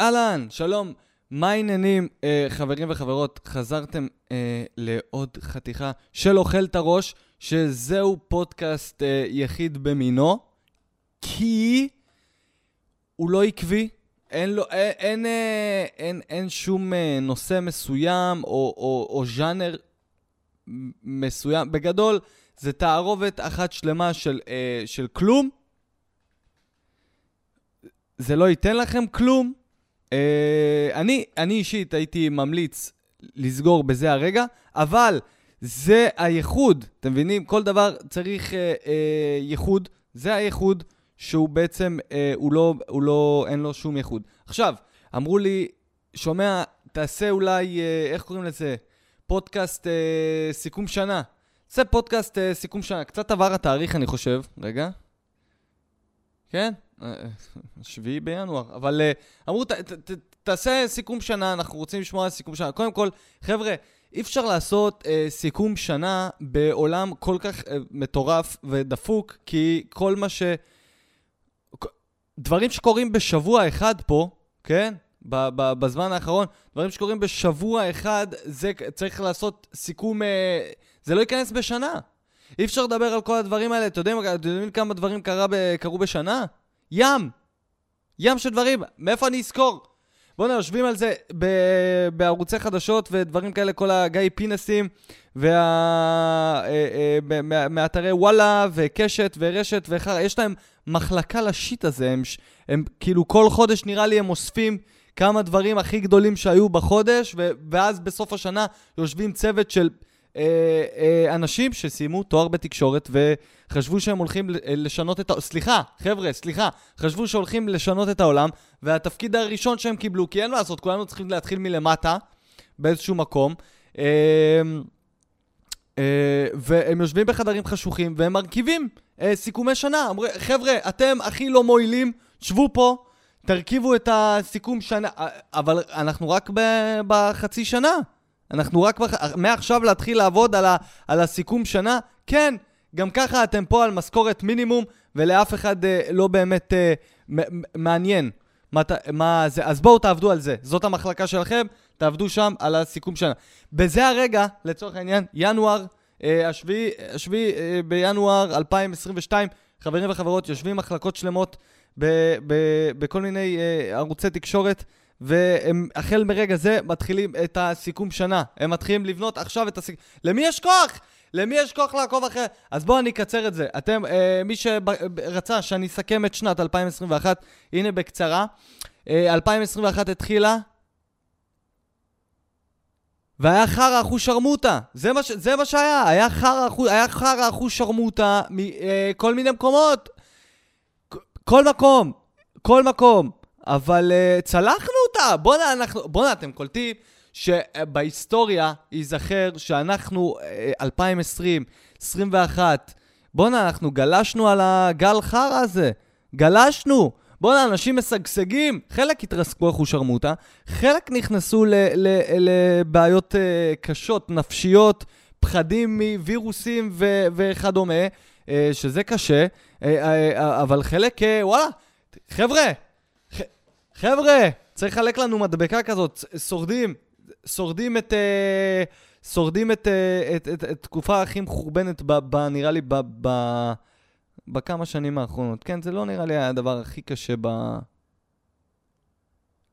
אהלן, שלום, מה העניינים, אה, חברים וחברות? חזרתם אה, לעוד חתיכה של אוכל את הראש, שזהו פודקאסט אה, יחיד במינו, כי הוא לא עקבי, אין, לו, אין, אין, אה, אין, אין שום אה, נושא מסוים או, או, או ז'אנר מסוים. בגדול, זה תערובת אחת שלמה של, אה, של כלום. זה לא ייתן לכם כלום. אה, אני, אני אישית הייתי ממליץ לסגור בזה הרגע, אבל זה הייחוד, אתם מבינים? כל דבר צריך אה, אה, ייחוד, זה הייחוד שהוא בעצם, אה, הוא, לא, הוא לא, אין לו שום ייחוד. עכשיו, אמרו לי, שומע, תעשה אולי, אה, איך קוראים לזה? פודקאסט אה, סיכום שנה. זה פודקאסט אה, סיכום שנה. קצת עבר התאריך, אני חושב. רגע. כן? שביעי בינואר. אבל אה, אמרו, ת, ת, ת, תעשה סיכום שנה, אנחנו רוצים לשמוע על סיכום שנה. קודם כל, חבר'ה, אי אפשר לעשות אה, סיכום שנה בעולם כל כך אה, מטורף ודפוק, כי כל מה ש... דברים שקורים בשבוע אחד פה, כן? ב- ב- בזמן האחרון, דברים שקורים בשבוע אחד, זה צריך לעשות סיכום, אה, זה לא ייכנס בשנה. אי אפשר לדבר על כל הדברים האלה, אתם יודעים, אתם יודעים כמה דברים קרה ב- קרו בשנה? ים! ים של דברים, מאיפה אני אזכור? בוא'נה, יושבים על זה ב- בערוצי חדשות ודברים כאלה, כל הגיא פינסים, וה... אה, אה, מאתרי וואלה וקשת ורשת וחרא, יש להם מחלקה לשיט הזה, הם, הם כאילו כל חודש נראה לי הם אוספים כמה דברים הכי גדולים שהיו בחודש, ו- ואז בסוף השנה יושבים צוות של אה, אה, אנשים שסיימו תואר בתקשורת וחשבו שהם הולכים אה, לשנות את ה... סליחה, חבר'ה, סליחה, חשבו שהולכים לשנות את העולם, והתפקיד הראשון שהם קיבלו, כי אין מה לעשות, כולנו צריכים להתחיל מלמטה באיזשהו מקום. אה, אה, והם יושבים בחדרים חשוכים והם מרכיבים אה, סיכומי שנה. אומרים, חבר'ה, אתם הכי לא מועילים, שבו פה, תרכיבו את הסיכום שנה. אה, אבל אנחנו רק בחצי שנה. אנחנו רק בח... מעכשיו להתחיל לעבוד על, ה... על הסיכום שנה. כן, גם ככה אתם פה על משכורת מינימום, ולאף אחד אה, לא באמת אה, מעניין מה. מה זה. אז בואו תעבדו על זה. זאת המחלקה שלכם, תעבדו שם על הסיכום שנה. בזה הרגע, לצורך העניין, ינואר, אה, השביעי, השביעי אה, בינואר 2022, חברים וחברות, יושבים מחלקות שלמות ב- ב- בכל מיני אה, ערוצי תקשורת, והם החל מרגע זה מתחילים את הסיכום שנה. הם מתחילים לבנות עכשיו את הסיכום... למי יש כוח? למי יש כוח לעקוב אחרי... אז בואו אני אקצר את זה. אתם, אה, מי שרצה שאני אסכם את שנת 2021, הנה בקצרה. אה, 2021 התחילה, והיה חרא אחוז שרמוטה. זה מה, ש... זה מה שהיה, היה חרא אחוז שרמוטה מכל מיני מקומות. כל מקום, כל מקום. אבל uh, צלחנו אותה. בואנה, אנחנו... בואנה, אתם קולטים שבהיסטוריה ייזכר שאנחנו, uh, 2020, 21, בואנה, אנחנו גלשנו על הגל חרא הזה. גלשנו. בואנה, אנשים משגשגים. חלק התרסקו אחושרמוטה, חלק נכנסו לבעיות uh, קשות, נפשיות, פחדים מווירוסים וכדומה, uh, שזה קשה, uh, uh, אבל חלק, וואלה, חבר'ה, חבר'ה, צריך לחלק לנו מדבקה כזאת, שורדים, שורדים את... אה, שורדים את, אה, את, את, את התקופה הכי מחורבנת, ב, ב, נראה לי, בכמה שנים האחרונות. כן, זה לא נראה לי הדבר הכי קשה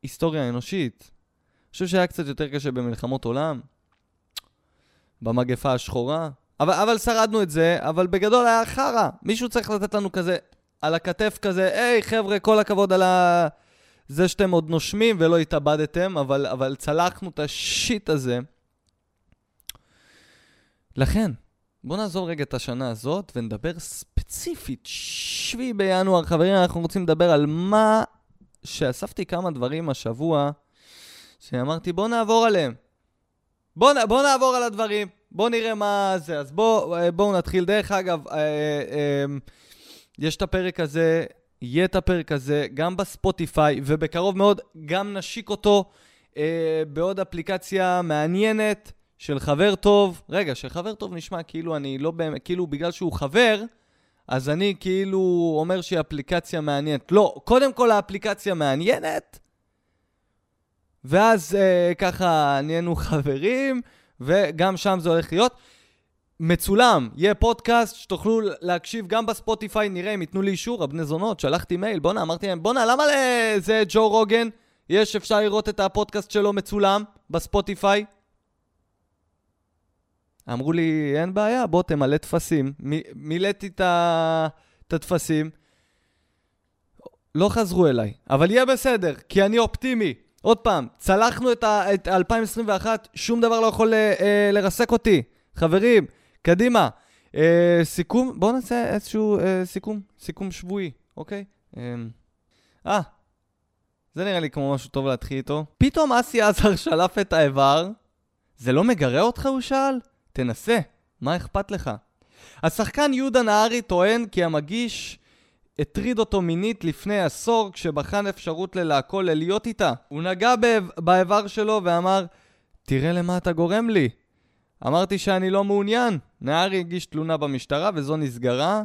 בהיסטוריה האנושית. אני חושב שהיה קצת יותר קשה במלחמות עולם, במגפה השחורה. אבל, אבל שרדנו את זה, אבל בגדול היה חרא. מישהו צריך לתת לנו כזה, על הכתף כזה, היי חבר'ה, כל הכבוד על ה... זה שאתם עוד נושמים ולא התאבדתם, אבל, אבל צלחנו את השיט הזה. לכן, בואו נעזוב רגע את השנה הזאת ונדבר ספציפית, שביעי בינואר, חברים, אנחנו רוצים לדבר על מה שאספתי כמה דברים השבוע, שאמרתי בואו נעבור עליהם. בואו בוא נעבור על הדברים, בואו נראה מה זה. אז בואו בוא נתחיל. דרך אגב, אה, אה, יש את הפרק הזה, יהיה את הפרק הזה גם בספוטיפיי, ובקרוב מאוד גם נשיק אותו אה, בעוד אפליקציה מעניינת של חבר טוב. רגע, של חבר טוב נשמע כאילו אני לא באמת, כאילו בגלל שהוא חבר, אז אני כאילו אומר שהיא אפליקציה מעניינת. לא, קודם כל האפליקציה מעניינת, ואז אה, ככה נהיינו חברים, וגם שם זה הולך להיות. מצולם, יהיה פודקאסט שתוכלו להקשיב גם בספוטיפיי, נראה אם ייתנו לי אישור, הבני זונות, שלחתי מייל, בואנה, אמרתי להם, בואנה, למה לזה ג'ו רוגן? יש, אפשר לראות את הפודקאסט שלו מצולם בספוטיפיי? אמרו לי, אין בעיה, בוא תמלא טפסים. מילאתי את הטפסים, לא חזרו אליי, אבל יהיה בסדר, כי אני אופטימי. עוד פעם, צלחנו את, ה, את 2021, שום דבר לא יכול אה, לרסק אותי. חברים, קדימה. אה, סיכום, בואו נעשה איזשהו אה, סיכום, סיכום שבועי, אוקיי? אה, אה, זה נראה לי כמו משהו טוב להתחיל איתו. פתאום אסי עזר שלף את האיבר. זה לא מגרה אותך, הוא שאל? תנסה, מה אכפת לך? השחקן יהודה נהרי טוען כי המגיש הטריד אותו מינית לפני עשור כשבחן אפשרות ללהקו ללהיות איתה. הוא נגע באיבר שלו ואמר, תראה למה אתה גורם לי. אמרתי שאני לא מעוניין. נהרי הגיש תלונה במשטרה וזו נסגרה.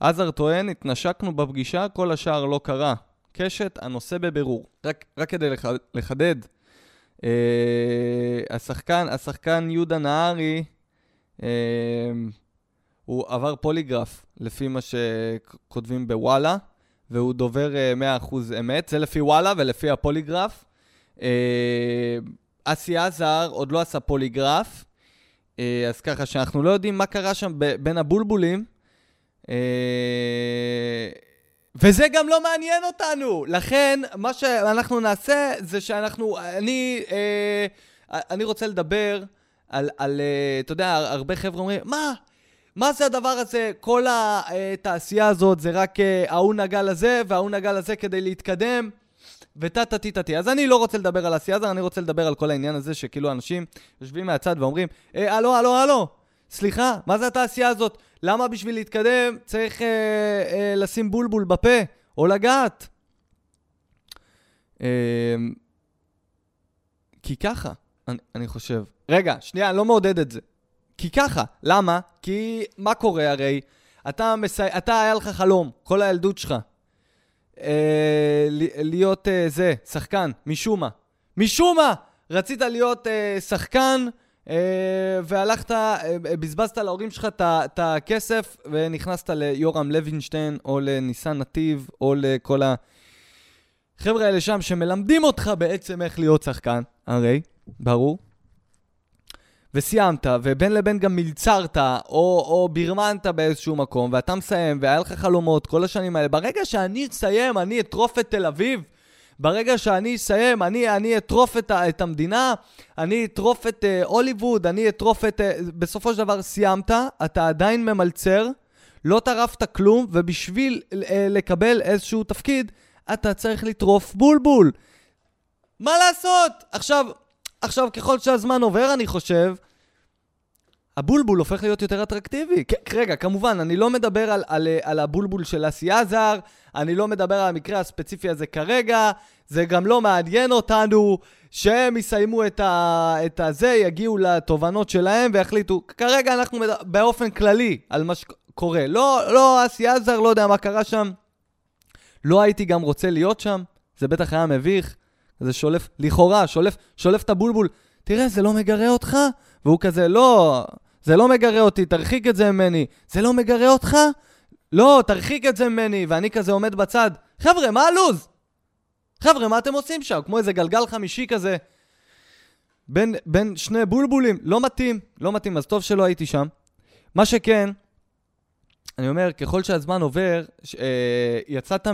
עזר טוען, התנשקנו בפגישה, כל השאר לא קרה. קשת, הנושא בבירור. רק, רק כדי לח, לחדד, אה, השחקן, השחקן יהודה נהרי, אה, הוא עבר פוליגרף, לפי מה שכותבים בוואלה, והוא דובר 100% אה, אמת. זה לפי וואלה ולפי הפוליגרף. אה, אסי עזר עוד לא עשה פוליגרף, אז ככה שאנחנו לא יודעים מה קרה שם בין הבולבולים. וזה גם לא מעניין אותנו. לכן, מה שאנחנו נעשה זה שאנחנו, אני, אני רוצה לדבר על, על אתה יודע, הרבה חבר'ה אומרים, מה? מה זה הדבר הזה? כל התעשייה הזאת זה רק אה, ההוא נגע לזה וההוא נגע לזה כדי להתקדם. וטה טה טה אז אני לא רוצה לדבר על העשייה הזאת, אני רוצה לדבר על כל העניין הזה שכאילו אנשים יושבים מהצד ואומרים, אה, הלו, הלו, הלו, סליחה, מה זה התעשייה הזאת? למה בשביל להתקדם צריך אה, אה, לשים בולבול בפה או לגעת? אה, כי ככה, אני, אני חושב. רגע, שנייה, אני לא מעודד את זה. כי ככה, למה? כי מה קורה הרי? אתה, מסי... אתה היה לך חלום, כל הילדות שלך, אה, להיות אה, זה, שחקן, משום מה. משום מה! רצית להיות אה, שחקן, אה, והלכת, אה, בזבזת להורים שלך את הכסף, ונכנסת ליורם לוינשטיין, או לניסן נתיב, או לכל החבר'ה האלה שם, שמלמדים אותך בעצם איך להיות שחקן, הרי, ברור. וסיימת, ובין לבין גם מלצרת, או, או בירמנת באיזשהו מקום, ואתה מסיים, והיה לך חלומות כל השנים האלה, ברגע שאני אסיים, אני אטרוף את תל אביב, ברגע שאני אסיים, אני, אני אטרוף את, את המדינה, אני אטרוף את uh, הוליווד, אני אטרוף את... Uh, בסופו של דבר סיימת, אתה עדיין ממלצר, לא טרפת כלום, ובשביל uh, לקבל איזשהו תפקיד, אתה צריך לטרוף בולבול. מה לעשות? עכשיו, עכשיו, ככל שהזמן עובר, אני חושב, הבולבול הופך להיות יותר אטרקטיבי. רגע, כמובן, אני לא מדבר על, על, על הבולבול של אסי עזר, אני לא מדבר על המקרה הספציפי הזה כרגע, זה גם לא מעניין אותנו שהם יסיימו את, ה, את הזה, יגיעו לתובנות שלהם ויחליטו. כרגע אנחנו מדבר באופן כללי על מה שקורה. לא, לא, אסי עזר, לא יודע מה קרה שם. לא הייתי גם רוצה להיות שם, זה בטח היה מביך. זה שולף, לכאורה, שולף, שולף את הבולבול. תראה, זה לא מגרה אותך? והוא כזה, לא, זה לא מגרה אותי, תרחיק את זה ממני. זה לא מגרה אותך? לא, תרחיק את זה ממני. ואני כזה עומד בצד. חבר'ה, מה הלו"ז? חבר'ה, מה אתם עושים שם? כמו איזה גלגל חמישי כזה. בין, בין שני בולבולים. לא מתאים, לא מתאים, אז טוב שלא הייתי שם. מה שכן, אני אומר, ככל שהזמן עובר, ש, אה, יצאת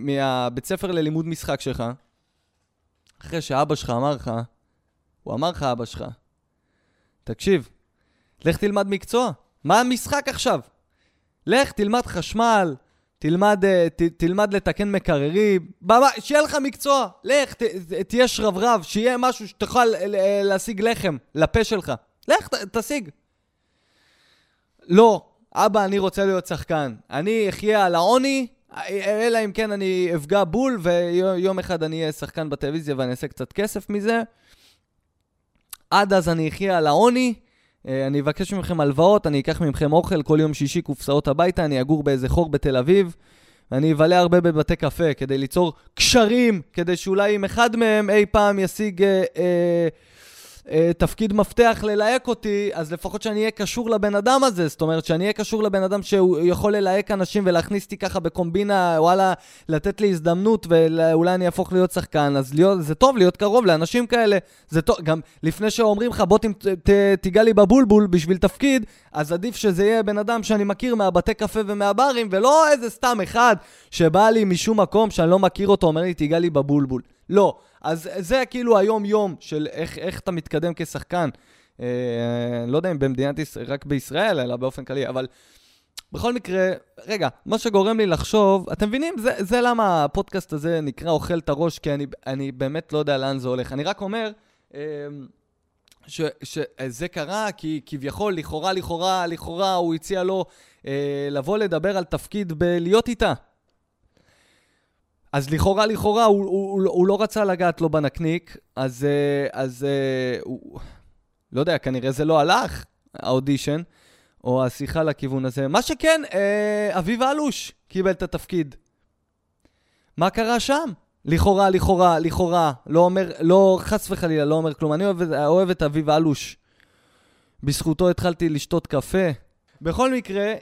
מהבית ספר ללימוד משחק שלך, אחרי שאבא שלך אמר לך, הוא אמר לך, אבא שלך, תקשיב, לך תלמד מקצוע. מה המשחק עכשיו? לך תלמד חשמל, תלמד, אה, ת, תלמד לתקן מקררים, שיהיה לך מקצוע. לך, ת, תהיה שרברב, שיהיה משהו שתוכל להשיג לחם לפה שלך. לך, ת, תשיג. לא, אבא, אני רוצה להיות שחקן. אני אחיה על העוני, אלא אם כן אני אפגע בול, ויום אחד אני אהיה שחקן בטלוויזיה ואני אעשה קצת כסף מזה. עד אז אני אחיה על העוני, אה, אני אבקש מכם הלוואות, אני אקח מכם אוכל כל יום שישי קופסאות הביתה, אני אגור באיזה חור בתל אביב, ואני אבלה הרבה בבתי קפה כדי ליצור קשרים, כדי שאולי אם אחד מהם אי פעם ישיג אה, אה, אה, תפקיד מפתח ללהק אותי, אז לפחות שאני אהיה קשור לבן אדם הזה. זאת אומרת, שאני אהיה קשור לבן אדם שהוא יכול ללהק אנשים ולהכניס אותי ככה בקומבינה, וואלה, לתת לי הזדמנות ואולי אני אהפוך להיות שחקן. אז להיות, זה טוב להיות קרוב לאנשים כאלה. זה טוב, גם לפני שאומרים לך, בוא תיגע לי בבולבול בשביל תפקיד, אז עדיף שזה יהיה בן אדם שאני מכיר מהבתי קפה ומהברים, ולא איזה סתם אחד שבא לי משום מקום שאני לא מכיר אותו, אומר לי, תיגע לי בבולבול. לא. אז זה כאילו היום-יום של איך, איך אתה מתקדם כשחקן. אה, לא יודע אם במדינת ישראל, רק בישראל, אלא באופן כללי, אבל בכל מקרה, רגע, מה שגורם לי לחשוב, אתם מבינים? זה, זה למה הפודקאסט הזה נקרא אוכל את הראש, כי אני, אני באמת לא יודע לאן זה הולך. אני רק אומר... אה, שזה קרה כי כביכול, לכאורה, לכאורה, לכאורה, הוא הציע לו אה, לבוא לדבר על תפקיד בלהיות איתה. אז לכאורה, לכאורה, הוא, הוא, הוא, הוא לא רצה לגעת לו בנקניק, אז, אה, אז אה, הוא, לא יודע, כנראה זה לא הלך, האודישן, או השיחה לכיוון הזה. מה שכן, אה, אביב אלוש קיבל את התפקיד. מה קרה שם? לכאורה, לכאורה, לכאורה, לא אומר, לא, חס וחלילה, לא אומר כלום. אני אוהב, אוהב את אביב אלוש. בזכותו התחלתי לשתות קפה. בכל מקרה,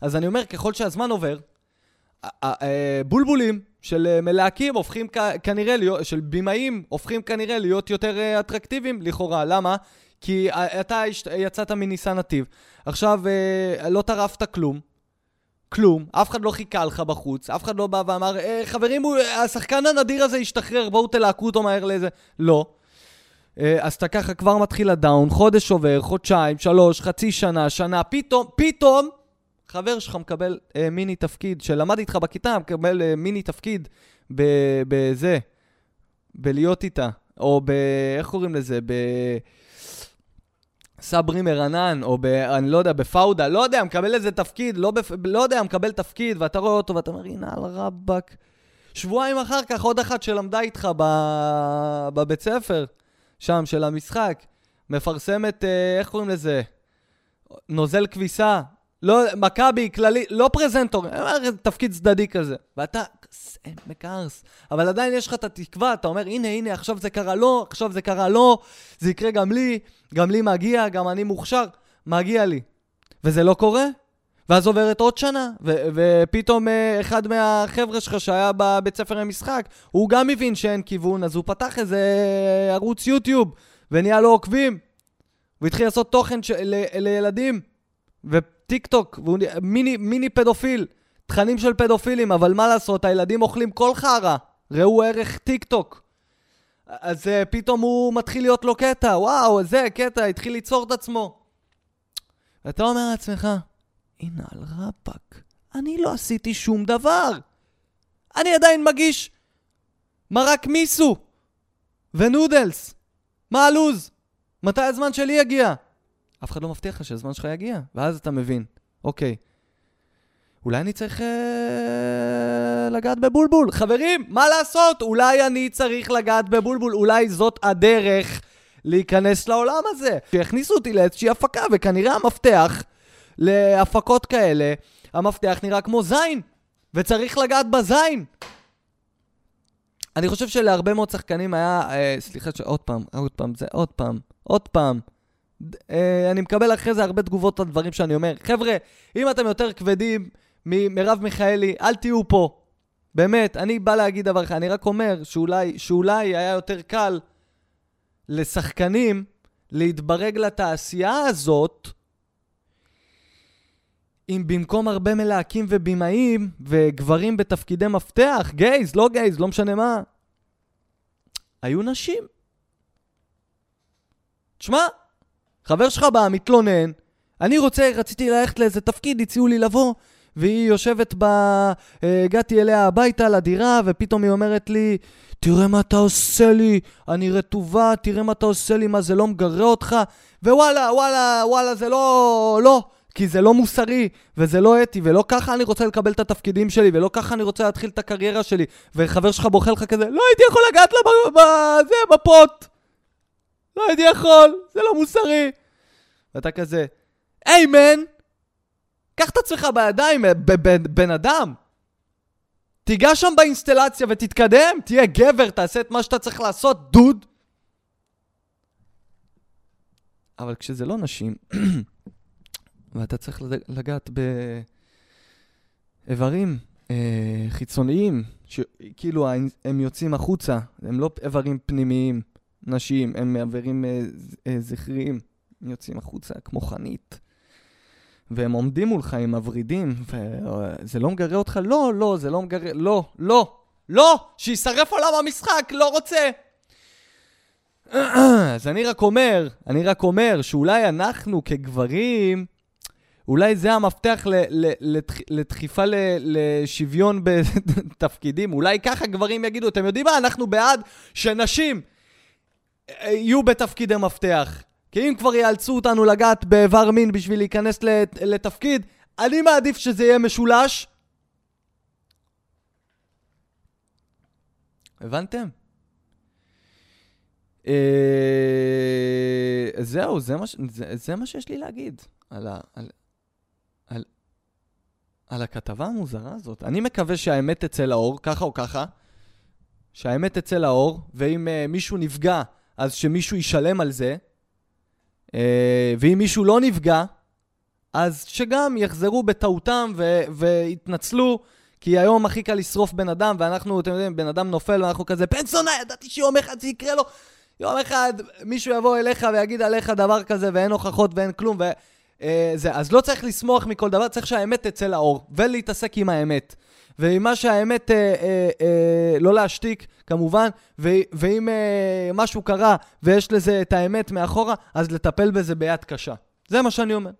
אז אני אומר, ככל שהזמן עובר, בולבולים של אה, מלהקים הופכים כנראה של בימאים הופכים כנראה להיות יותר אה, אטרקטיביים לכאורה. למה? כי אה, אתה יצאת מניסן נתיב, עכשיו לא טרפת כלום, כלום, אף אחד לא חיכה לך בחוץ, אף אחד לא בא ואמר, חברים, השחקן הנדיר הזה השתחרר, בואו תלהקו אותו מהר לאיזה... לא. אז אתה ככה כבר מתחיל הדאון, חודש עובר, חודשיים, שלוש, חצי שנה, שנה, פתאום, פתאום, חבר שלך מקבל אה, מיני תפקיד, שלמד איתך בכיתה, מקבל אה, מיני תפקיד בזה, בלהיות איתה, או ב... איך קוראים לזה? ב... סברי מרנן, או ב... אני לא יודע, בפאודה, לא יודע, מקבל איזה תפקיד, לא, בפ... לא יודע, מקבל תפקיד, ואתה רואה אותו ואתה אומר, הנה על רבאק. שבועיים אחר כך עוד אחת שלמדה איתך ב... בבית ספר, שם, של המשחק, מפרסמת, אה, איך קוראים לזה? נוזל כביסה, לא, מכבי, כללי, לא פרזנטור, תפקיד צדדי כזה. ואתה, מקרס. אבל עדיין יש לך את התקווה, אתה אומר, הנה, הנה, עכשיו זה קרה לו, עכשיו זה קרה לו, זה יקרה גם לי, גם לי מגיע, גם אני מוכשר, מגיע לי. וזה לא קורה, ואז עוברת עוד שנה, ו- ופתאום uh, אחד מהחבר'ה שלך שהיה בבית ספר למשחק, הוא גם מבין שאין כיוון, אז הוא פתח איזה ערוץ יוטיוב, ונהיה לו עוקבים. הוא התחיל לעשות תוכן ש- ל- לילדים, ו... טיק טוק, והוא מיני, מיני פדופיל, תכנים של פדופילים, אבל מה לעשות, הילדים אוכלים כל חרא, ראו ערך טיק טוק. אז אה, פתאום הוא מתחיל להיות לו קטע, וואו, זה קטע, התחיל ליצור את עצמו. ואתה אומר לעצמך, ינעל רבאק, אני לא עשיתי שום דבר. אני עדיין מגיש מרק מיסו ונודלס. מה הלו"ז? מתי הזמן שלי יגיע? אף אחד לא מבטיח לך שהזמן שלך יגיע. ואז אתה מבין, אוקיי, אולי אני צריך אה, לגעת בבולבול. חברים, מה לעשות? אולי אני צריך לגעת בבולבול, אולי זאת הדרך להיכנס לעולם הזה. שיכניסו אותי לאיזושהי הפקה, וכנראה המפתח להפקות כאלה, המפתח נראה כמו זין, וצריך לגעת בזין. אני חושב שלהרבה מאוד שחקנים היה, אה, סליחה, עוד פעם, עוד פעם, זה עוד פעם, עוד פעם. אה, אני מקבל אחרי זה הרבה תגובות על דברים שאני אומר. חבר'ה, אם אתם יותר כבדים ממרב מיכאלי, אל תהיו פה. באמת, אני בא להגיד דבר אחד, אני רק אומר שאולי, שאולי היה יותר קל לשחקנים להתברג לתעשייה הזאת, אם במקום הרבה מלהקים ובימאים וגברים בתפקידי מפתח, גייז, לא גייז, לא משנה מה, היו נשים. תשמע, חבר שלך בא, מתלונן, אני רוצה, רציתי ללכת לאיזה תפקיד, הציעו לי לבוא, והיא יושבת ב... אה, הגעתי אליה הביתה לדירה, ופתאום היא אומרת לי, תראה מה אתה עושה לי, אני רטובה, תראה מה אתה עושה לי, מה זה לא מגרה אותך? ווואלה, וואלה, וואלה, זה לא... לא. כי זה לא מוסרי, וזה לא אתי, ולא ככה אני רוצה לקבל את התפקידים שלי, ולא ככה אני רוצה להתחיל את הקריירה שלי. וחבר שלך בוכה לך כזה, לא הייתי יכול לגעת לה בזה, בפוט. לא הייתי יכול, זה לא מוסרי. ואתה כזה, היי מן, קח את עצמך בידיים, בן אדם. תיגש שם באינסטלציה ותתקדם, תהיה גבר, תעשה את מה שאתה צריך לעשות, דוד. אבל כשזה לא נשים, ואתה צריך לגעת באיברים אה, חיצוניים, שכאילו הם יוצאים החוצה, הם לא איברים פנימיים, נשיים, הם איברים אה, אה, זכריים, יוצאים החוצה כמו חנית. והם עומדים מולך עם הוורידים, וזה לא מגרה אותך? לא, לא, זה לא מגרה, לא, לא, לא, שישרף עולם המשחק, לא רוצה. אז אני רק אומר, אני רק אומר שאולי אנחנו כגברים, אולי זה המפתח ל, ל, לדח, לדחיפה ל, לשוויון בתפקידים. אולי ככה גברים יגידו, אתם יודעים מה? אנחנו בעד שנשים יהיו בתפקידי מפתח. כי אם כבר יאלצו אותנו לגעת באיבר מין בשביל להיכנס לתפקיד, אני מעדיף שזה יהיה משולש. הבנתם? אה, זהו, זה מה, זה, זה מה שיש לי להגיד על, ה, על, על, על הכתבה המוזרה הזאת. אני מקווה שהאמת תצא לאור, ככה או ככה, שהאמת תצא לאור, ואם uh, מישהו נפגע, אז שמישהו ישלם על זה. אה, ואם מישהו לא נפגע, אז שגם יחזרו בטעותם ו- ויתנצלו, כי היום הכי קל לשרוף בן אדם, ואנחנו, אתם יודעים, בן אדם נופל ואנחנו כזה, בן זונה, ידעתי שיום אחד זה יקרה לו. יום אחד מישהו יבוא אליך ויגיד עליך דבר כזה, ואין הוכחות ואין כלום, ו... אה. אז לא צריך לשמוח מכל דבר, צריך שהאמת תצא לאור, ולהתעסק עם האמת. ועם שהאמת, אה, אה, אה, לא להשתיק, כמובן, ו, ואם אה, משהו קרה ויש לזה את האמת מאחורה, אז לטפל בזה ביד קשה. זה מה שאני אומר.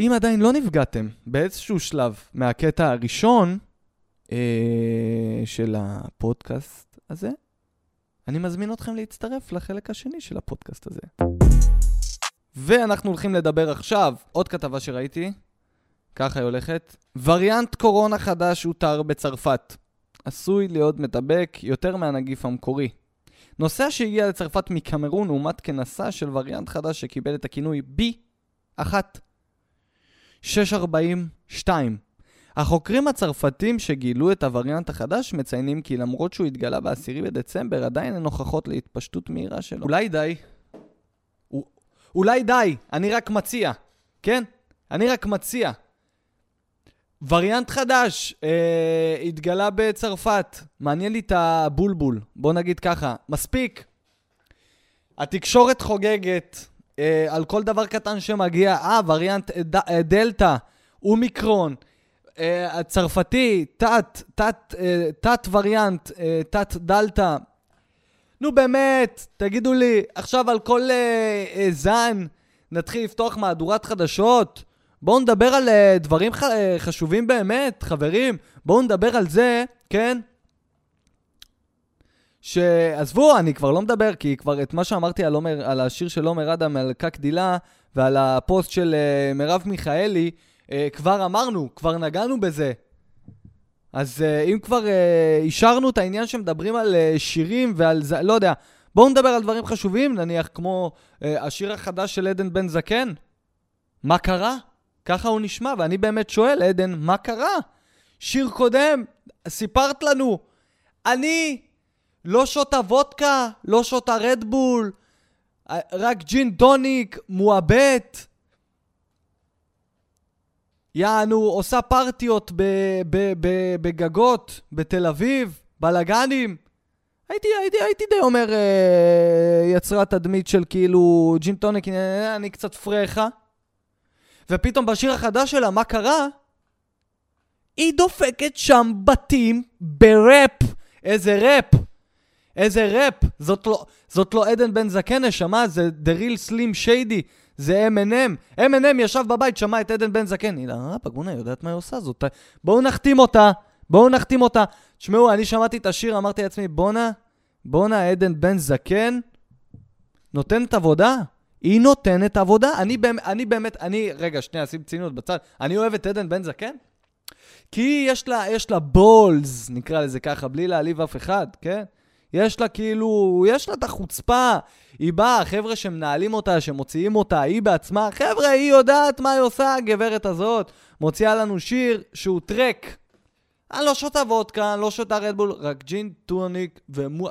אם עדיין לא נפגעתם באיזשהו שלב מהקטע הראשון אה, של הפודקאסט הזה, אני מזמין אתכם להצטרף לחלק השני של הפודקאסט הזה. ואנחנו הולכים לדבר עכשיו, עוד כתבה שראיתי, ככה היא הולכת. וריאנט קורונה חדש הותר בצרפת. עשוי להיות מדבק יותר מהנגיף המקורי. נוסע שהגיע לצרפת מקמרון אומת כנשא של וריאנט חדש שקיבל את הכינוי B1. 642. החוקרים הצרפתים שגילו את הווריאנט החדש מציינים כי למרות שהוא התגלה ב-10 בדצמבר, עדיין אין הוכחות להתפשטות מהירה שלו. אולי די. אולי די, אני רק מציע, כן? אני רק מציע. וריאנט חדש אה, התגלה בצרפת. מעניין לי את הבולבול. בוא נגיד ככה, מספיק. התקשורת חוגגת אה, על כל דבר קטן שמגיע. אה, וריאנט ד, אה, דלתא, אומיקרון, אה, הצרפתי, תת, תת, אה, תת וריאנט, אה, תת דלתא. נו באמת, תגידו לי, עכשיו על כל אה, אה, זן נתחיל לפתוח מהדורת חדשות? בואו נדבר על uh, דברים uh, חשובים באמת, חברים. בואו נדבר על זה, כן? שעזבו, אני כבר לא מדבר, כי כבר את מה שאמרתי על, אומר, על השיר של עומר אדם, על קק דילה, ועל הפוסט של uh, מרב מיכאלי, uh, כבר אמרנו, כבר נגענו בזה. אז uh, אם כבר uh, אישרנו את העניין שמדברים על uh, שירים ועל זה, לא יודע, בואו נדבר על דברים חשובים, נניח כמו uh, השיר החדש של עדן בן זקן. מה קרה? ככה הוא נשמע, ואני באמת שואל, עדן, מה קרה? שיר קודם, סיפרת לנו, אני לא שותה וודקה, לא שותה רדבול, רק ג'ין טוניק, מועבט. יענו, עושה פרטיות בגגות, בתל אביב, בלאגנים. הייתי, הייתי, הייתי די אומר, אה, יצרה תדמית של כאילו ג'ין טוניק, אני קצת פרחה. ופתאום בשיר החדש שלה, מה קרה? היא דופקת שם בתים בראפ. איזה ראפ. איזה ראפ. זאת לא, זאת לא עדן בן זקן, נשמה, זה The Real Slim Shady. זה M&M. M&M ישב בבית, שמע את עדן בן זקן. היא אמרה, פגונה, יודעת מה היא עושה זאת. בואו נחתים אותה. בואו נחתים אותה. תשמעו, אני שמעתי את השיר, אמרתי לעצמי, בואנה, בואנה, עדן בן זקן נותנת עבודה. היא נותנת עבודה. אני, באמת, אני באמת, אני, רגע, שנייה, שים ציניות בצד. אני אוהב את עדן בן זקן? כי יש לה, יש לה בולס, נקרא לזה ככה, בלי להעליב אף אחד, כן? יש לה כאילו, יש לה את החוצפה. היא באה, חבר'ה שמנהלים אותה, שמוציאים אותה, היא בעצמה, חבר'ה, היא יודעת מה היא עושה, הגברת הזאת. מוציאה לנו שיר שהוא טרק. אני לא שותה וודקה, אני לא שותה רדבול, רק ג'ין, טוניק ומו...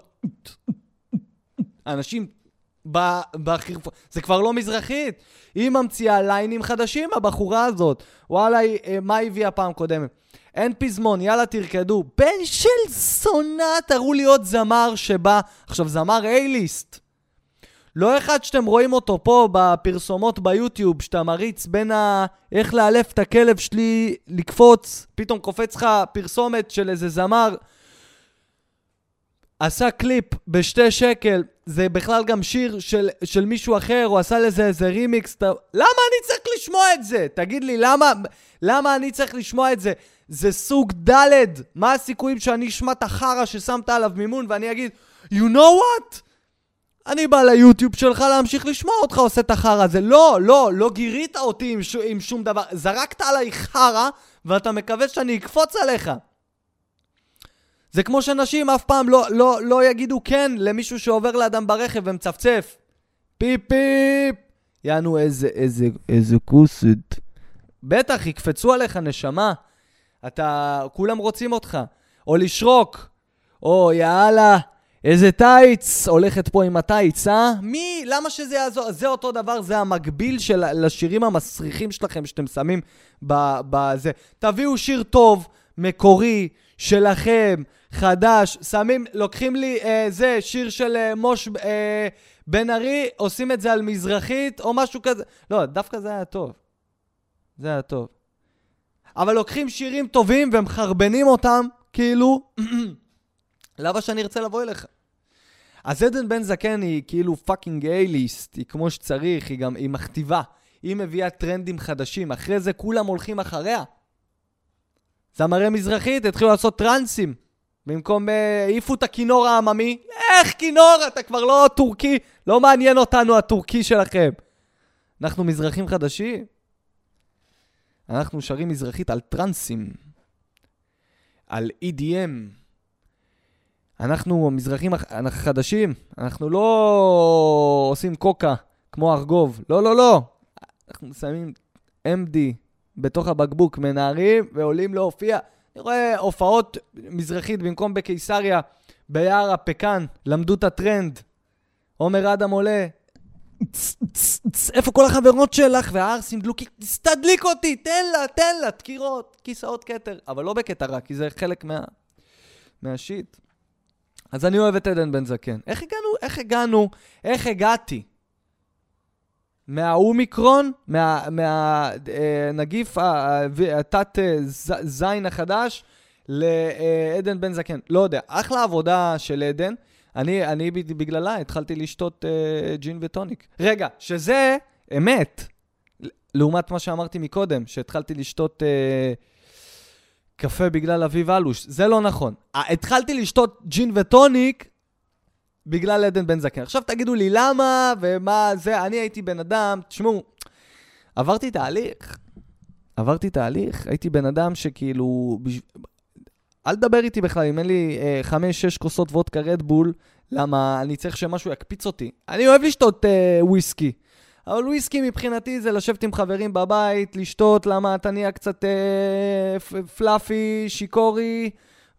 אנשים בחירפו... זה כבר לא מזרחית. היא ממציאה ליינים חדשים, הבחורה הזאת. וואלה, אה, מה הביאה פעם קודמת? אין פזמון, יאללה תרקדו. בן של זונה, תראו לי עוד זמר שבא... עכשיו, זמר A-ליסט. לא אחד שאתם רואים אותו פה בפרסומות ביוטיוב, שאתה מריץ בין ה... איך לאלף את הכלב שלי לקפוץ, פתאום קופץ לך פרסומת של איזה זמר. עשה קליפ בשתי שקל, זה בכלל גם שיר של, של מישהו אחר, הוא עשה לזה איזה רימיקס. ת... למה אני צריך לשמוע את זה? תגיד לי, למה, למה אני צריך לשמוע את זה? זה סוג ד', מה הסיכויים שאני אשמע את החרא ששמת עליו מימון ואני אגיד, you know what? אני בא ליוטיוב שלך להמשיך לשמוע אותך עושה את החרא הזה. לא, לא, לא גירית אותי עם, ש... עם שום דבר. זרקת עליי חרא, ואתה מקווה שאני אקפוץ עליך. זה כמו שנשים אף פעם לא, לא, לא יגידו כן למישהו שעובר לאדם ברכב ומצפצף. פיפ פיפ! יענו איזה, איזה, איזה כוסית. בטח, יקפצו עליך, נשמה. אתה, כולם רוצים אותך. או לשרוק. או יאללה, איזה טייץ, הולכת פה עם הטייץ, אה? מי? למה שזה יעזור? זה אותו דבר, זה המקביל של לשירים המסריחים שלכם שאתם שמים בזה. תביאו שיר טוב, מקורי, שלכם, חדש, שמים, לוקחים לי אה, זה, שיר של אה, מוש אה, בן ארי, עושים את זה על מזרחית או משהו כזה. לא, דווקא זה היה טוב. זה היה טוב. אבל לוקחים שירים טובים ומחרבנים אותם, כאילו, למה שאני ארצה לבוא אליך? אז עדן בן זקן היא כאילו fucking A-list, היא כמו שצריך, היא גם, היא מכתיבה. היא מביאה טרנדים חדשים, אחרי זה כולם הולכים אחריה. זמרי מזרחית התחילו לעשות טרנסים. במקום, אה, העיפו את הכינור העממי. איך כינור? אתה כבר לא טורקי. לא מעניין אותנו הטורקי שלכם. אנחנו מזרחים חדשים. אנחנו שרים מזרחית על טרנסים. על EDM. אנחנו המזרחים החדשים, אנחנו לא עושים קוקה כמו ארגוב. לא, לא, לא. אנחנו שמים MD בתוך הבקבוק, מנערים ועולים להופיע. אני רואה הופעות מזרחית במקום בקיסריה, ביער הפקן, למדו את הטרנד. עומר אדם עולה. איפה כל החברות שלך? והערסים דלוקים, תדליק אותי, תן לה, תן לה, דקירות, כיסאות כתר. אבל לא בקטע רע, כי זה חלק מה... מהשיט. אז אני אוהב את עדן בן זקן. איך הגענו, איך הגענו, איך הגעתי מהאומיקרון, מהנגיף התת זין החדש, לעדן בן זקן. לא יודע, אחלה עבודה של עדן. אני, אני בגללה התחלתי לשתות uh, ג'ין וטוניק. רגע, שזה אמת, לעומת מה שאמרתי מקודם, שהתחלתי לשתות... Uh, קפה בגלל אביב אלוש. זה לא נכון. התחלתי לשתות ג'ין וטוניק בגלל עדן בן זקן. עכשיו תגידו לי למה ומה זה, אני הייתי בן אדם, תשמעו, עברתי תהליך. עברתי תהליך, הייתי בן אדם שכאילו... בש... אל תדבר איתי בכלל, אם אין לי אה, חמש, שש כוסות וודקה רדבול, למה אני צריך שמשהו יקפיץ אותי. אני אוהב לשתות אה, וויסקי. אבל וויסקי מבחינתי זה לשבת עם חברים בבית, לשתות, למה אתה נהיה קצת אה, פלאפי, שיקורי,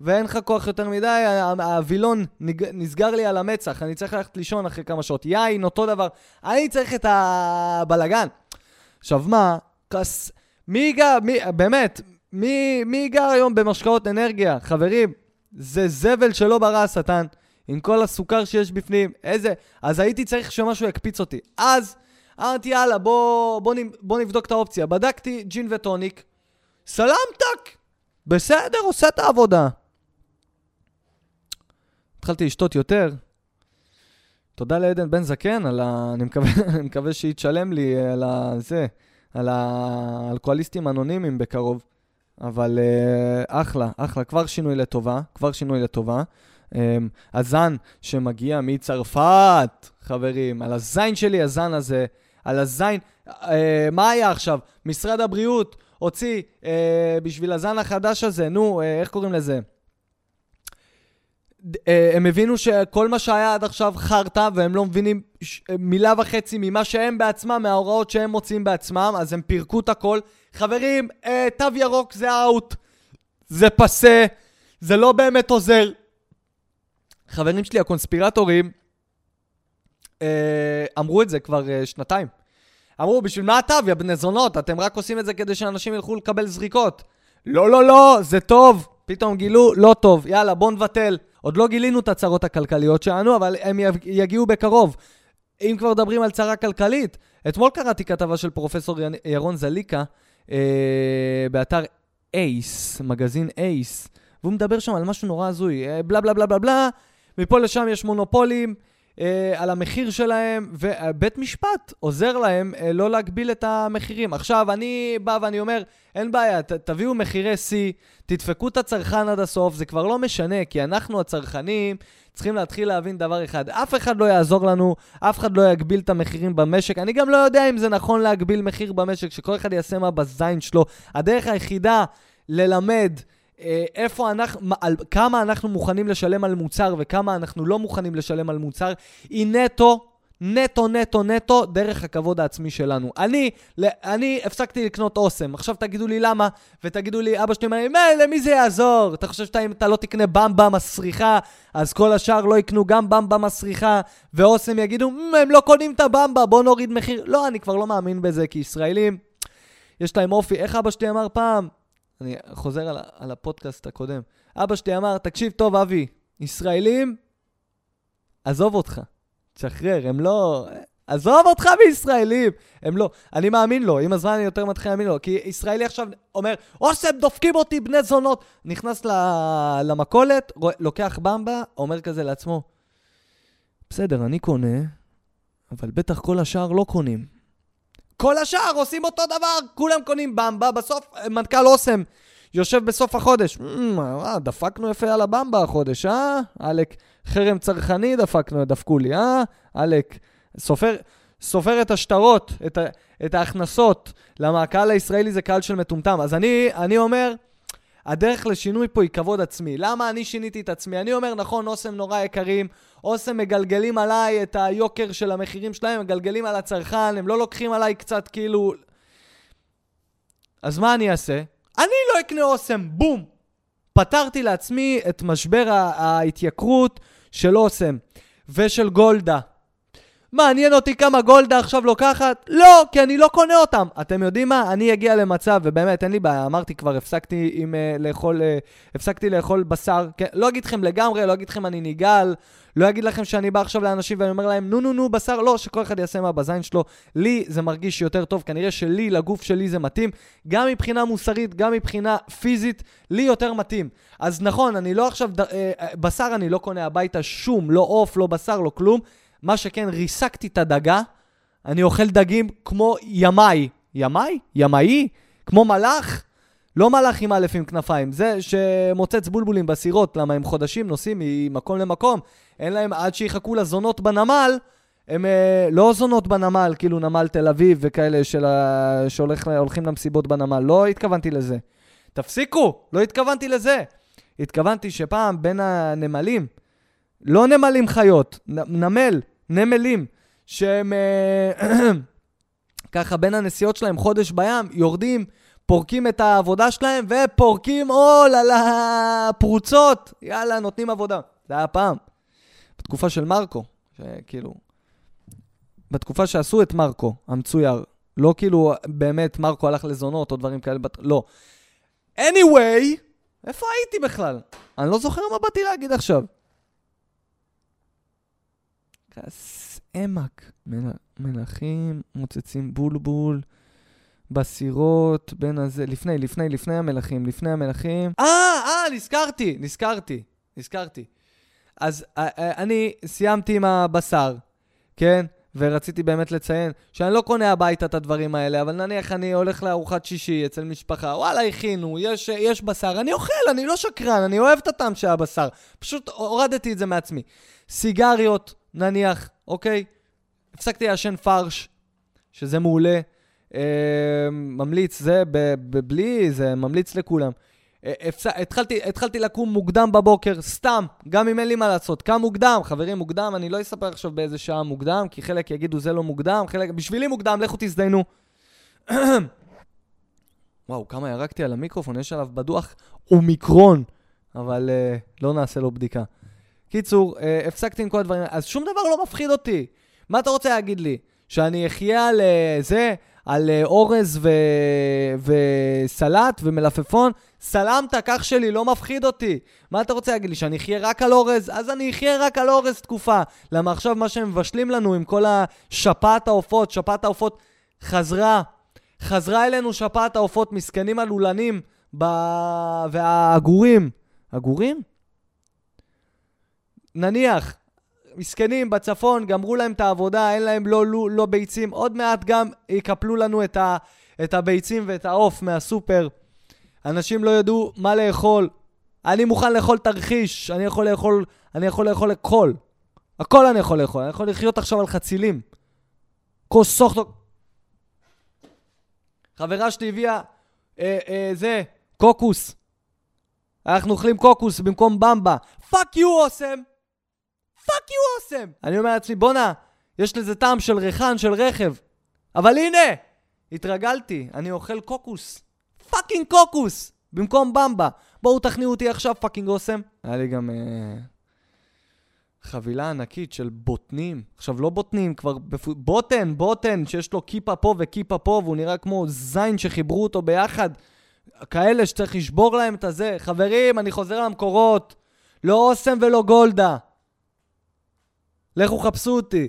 ואין לך כוח יותר מדי, הווילון נסגר לי על המצח, אני צריך ללכת לישון אחרי כמה שעות. יין, אותו דבר. אני צריך את הבלגן. עכשיו מה, כס... מי גר, מי, באמת, מי, מי גר היום במשקאות אנרגיה? חברים, זה זבל שלא ברא השטן. עם כל הסוכר שיש בפנים, איזה... אז הייתי צריך שמשהו יקפיץ אותי. אז אמרתי, יאללה, בוא, בוא, בוא נבדוק את האופציה. בדקתי ג'ין וטוניק, סלמתק, בסדר, עושה את העבודה. התחלתי לשתות יותר. תודה לעדן בן זקן על ה... אני מקווה, מקווה שהיא תשלם לי על ה... זה, על האלכוהוליסטים אנונימיים בקרוב. אבל uh, אחלה, אחלה, כבר שינוי לטובה, כבר שינוי לטובה. Um, הזן שמגיע מצרפת, חברים, על הזין שלי, הזן הזה, על הזין. אה, מה היה עכשיו? משרד הבריאות הוציא אה, בשביל הזן החדש הזה, נו, אה, איך קוראים לזה? אה, הם הבינו שכל מה שהיה עד עכשיו חרטא, והם לא מבינים ש- מילה וחצי ממה שהם בעצמם, מההוראות שהם מוצאים בעצמם, אז הם פירקו את הכל. חברים, אה, תו ירוק זה אאוט, זה פסה, זה לא באמת עוזר. חברים שלי, הקונספירטורים, אה, אמרו את זה כבר אה, שנתיים. אמרו, בשביל מה התו, יא בני זונות? אתם רק עושים את זה כדי שאנשים ילכו לקבל זריקות. לא, לא, לא, זה טוב. פתאום גילו, לא טוב. יאללה, בוא נבטל. עוד לא גילינו את הצרות הכלכליות שלנו, אבל הם יגיעו בקרוב. אם כבר מדברים על צרה כלכלית, אתמול קראתי כתבה של פרופסור ירון זליקה אה, באתר אייס, מגזין אייס, והוא מדבר שם על משהו נורא הזוי, אה, בלה בלה בלה בלה בלה, מפה לשם יש מונופולים אה, על המחיר שלהם, ובית משפט עוזר להם אה, לא להגביל את המחירים. עכשיו, אני בא ואני אומר, אין בעיה, ת, תביאו מחירי שיא, תדפקו את הצרכן עד הסוף, זה כבר לא משנה, כי אנחנו הצרכנים צריכים להתחיל להבין דבר אחד, אף אחד לא יעזור לנו, אף אחד לא יגביל את המחירים במשק. אני גם לא יודע אם זה נכון להגביל מחיר במשק, שכל אחד יעשה מה בזין שלו. הדרך היחידה ללמד איפה אנחנו, על כמה אנחנו מוכנים לשלם על מוצר וכמה אנחנו לא מוכנים לשלם על מוצר, היא נטו, נטו, נטו, נטו, דרך הכבוד העצמי שלנו. אני, אני הפסקתי לקנות אוסם. עכשיו תגידו לי למה, ותגידו לי, אבא שלי אומר "מה, למי זה יעזור? אתה חושב שאם אתה לא תקנה במבה מסריחה, אז כל השאר לא יקנו גם במבה מסריחה, ואוסם יגידו, "מ, הם לא קונים את הבמבה, בוא נוריד מחיר. לא, אני כבר לא מאמין בזה, כי ישראלים, יש להם אופי. איך אבא שלי אמר פעם? אני חוזר על, על הפודקאסט הקודם. אבא שלי אמר, תקשיב טוב, אבי, ישראלים, עזוב אותך, תשחרר, הם לא... עזוב אותך מישראלים! הם לא. אני מאמין לו, עם הזמן אני יותר מתחיל להאמין לו. כי ישראלי עכשיו אומר, אוסם, דופקים אותי בני זונות. נכנס ל- למכולת, לוקח במבה, אומר כזה לעצמו, בסדר, אני קונה, אבל בטח כל השאר לא קונים. כל השאר עושים אותו דבר, כולם קונים במבה, בסוף מנכ"ל אוסם יושב בסוף החודש. "מ, אה, דפקנו יפה על הבמבה החודש, אה? עלק, חרם צרכני דפקנו, דפקו לי, אה? עלק, סופר, סופר את השטרות, את, את ההכנסות. למה הקהל הישראלי זה קהל של מטומטם. אז אני, אני אומר, הדרך לשינוי פה היא כבוד עצמי. למה אני שיניתי את עצמי? אני אומר, נכון, אוסם נורא יקרים, אוסם מגלגלים עליי את היוקר של המחירים שלהם, מגלגלים על הצרכן, הם לא לוקחים עליי קצת כאילו... אז מה אני אעשה? אני לא אקנה אוסם, בום! פתרתי לעצמי את משבר ההתייקרות של אוסם ושל גולדה. מעניין אותי כמה גולדה עכשיו לוקחת? לא, כי אני לא קונה אותם. אתם יודעים מה? אני אגיע למצב, ובאמת, אין לי בעיה, אמרתי כבר, הפסקתי עם uh, לאכול, uh, הפסקתי לאכול בשר. כן, לא אגיד לכם לגמרי, לא אגיד לכם אני נגעל, לא אגיד לכם שאני בא עכשיו לאנשים ואני אומר להם, נו נו נו, בשר, לא, שכל אחד יעשה מה בזין שלו. לי זה מרגיש יותר טוב, כנראה שלי, לגוף שלי זה מתאים. גם מבחינה מוסרית, גם מבחינה פיזית, לי יותר מתאים. אז נכון, אני לא עכשיו, ד- אה, בשר אני לא קונה הביתה שום, לא עוף, לא בשר, לא כלום. מה שכן, ריסקתי את הדגה, אני אוכל דגים כמו ימאי. ימאי? ימאי? כמו מלאך? לא מלאך עם א' עם כנפיים, זה שמוצץ בולבולים בסירות, למה הם חודשים נוסעים ממקום למקום, אין להם, עד שיחכו לזונות בנמל, הם אה, לא זונות בנמל, כאילו נמל תל אביב וכאלה של ה... שהולכים למסיבות בנמל, לא התכוונתי לזה. תפסיקו, לא התכוונתי לזה. התכוונתי שפעם בין הנמלים, לא נמלים חיות, נמל, נמלים, שהם אה, ככה בין הנסיעות שלהם חודש בים, יורדים, פורקים את העבודה שלהם ופורקים עול על הפרוצות. יאללה, נותנים עבודה. זה היה פעם, בתקופה של מרקו, שכאילו, בתקופה שעשו את מרקו, המצויר. לא כאילו באמת מרקו הלך לזונות או דברים כאלה, לא. anyway, איפה הייתי בכלל? אני לא זוכר מה באתי להגיד עכשיו. מל- מלכים, מוצצים בולבול, בסירות, בין הזה, לפני, לפני, לפני המלכים, לפני המלכים. אה, אה, נזכרתי, נזכרתי, נזכרתי. אז אה, אה, אני סיימתי עם הבשר, כן? ורציתי באמת לציין שאני לא קונה הביתה את הדברים האלה, אבל נניח אני הולך לארוחת שישי אצל משפחה, וואלה, הכינו, יש, יש בשר, אני אוכל, אני לא שקרן, אני אוהב את הטעם של הבשר. פשוט הורדתי את זה מעצמי. סיגריות, נניח, אוקיי? הפסקתי לעשן פרש, שזה מעולה. אה, ממליץ, זה בלי, זה ממליץ לכולם. אה, הפס... התחלתי, התחלתי לקום מוקדם בבוקר, סתם, גם אם אין לי מה לעשות. קם מוקדם, חברים, מוקדם, אני לא אספר עכשיו באיזה שעה מוקדם, כי חלק יגידו זה לא מוקדם, חלק... בשבילי מוקדם, לכו תזדיינו. וואו, כמה ירקתי על המיקרופון, יש עליו בדוח אומיקרון, אבל uh, לא נעשה לו בדיקה. קיצור, uh, הפסקתי עם כל הדברים, אז שום דבר לא מפחיד אותי. מה אתה רוצה להגיד לי? שאני אחיה על uh, זה, על uh, אורז ו... וסלט ומלפפון? סלמת, כך שלי, לא מפחיד אותי. מה אתה רוצה להגיד לי, שאני אחיה רק על אורז? אז אני אחיה רק על אורז תקופה. למה עכשיו מה שהם מבשלים לנו עם כל השפעת העופות, שפעת העופות חזרה. חזרה אלינו שפעת העופות, מסכנים הלולנים ב... והעגורים. עגורים? נניח, מסכנים בצפון, גמרו להם את העבודה, אין להם לא, לא, לא ביצים, עוד מעט גם יקפלו לנו את, ה, את הביצים ואת העוף מהסופר. אנשים לא ידעו מה לאכול. אני מוכן לאכול תרחיש, אני יכול לאכול, אני יכול לאכול הכל. הכל אני יכול לאכול, אני יכול לחיות עכשיו על חצילים. כוס אוחתוק. חברה שלי הביאה, אה, אה, זה, קוקוס. אנחנו אוכלים קוקוס במקום במבה. fuck you אוסם! fuck you אוסם! אני אומר לעצמי, בואנה, יש לזה טעם של ריחן, של רכב. אבל הנה, התרגלתי, אני אוכל קוקוס. fucking קוקוס! במקום במבה. בואו תכניעו אותי עכשיו, fucking אוסם. היה לי גם אה, חבילה ענקית של בוטנים. עכשיו, לא בוטנים, כבר בפ... בוטן, בוטן, שיש לו כיפה פה וכיפה פה, והוא נראה כמו זין שחיברו אותו ביחד. כאלה שצריך לשבור להם את הזה. חברים, אני חוזר למקורות. לא אוסם ולא גולדה. לכו חפשו אותי.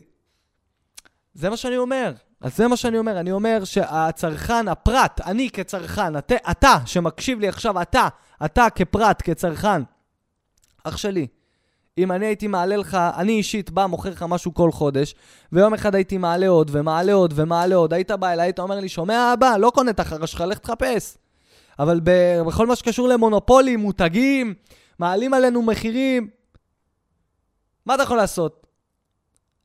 זה מה שאני אומר. אז זה מה שאני אומר. אני אומר שהצרכן, הפרט, אני כצרכן, אתה, אתה שמקשיב לי עכשיו, אתה, אתה כפרט, כצרכן, אח שלי, אם אני הייתי מעלה לך, אני אישית בא, מוכר לך משהו כל חודש, ויום אחד הייתי מעלה עוד, ומעלה עוד, ומעלה עוד, היית בא אליי, היית אומר לי, שומע אבא, לא קונה את החרא שלך, לך תחפש. אבל בכל מה שקשור למונופולים, מותגים, מעלים עלינו מחירים, מה אתה יכול לעשות?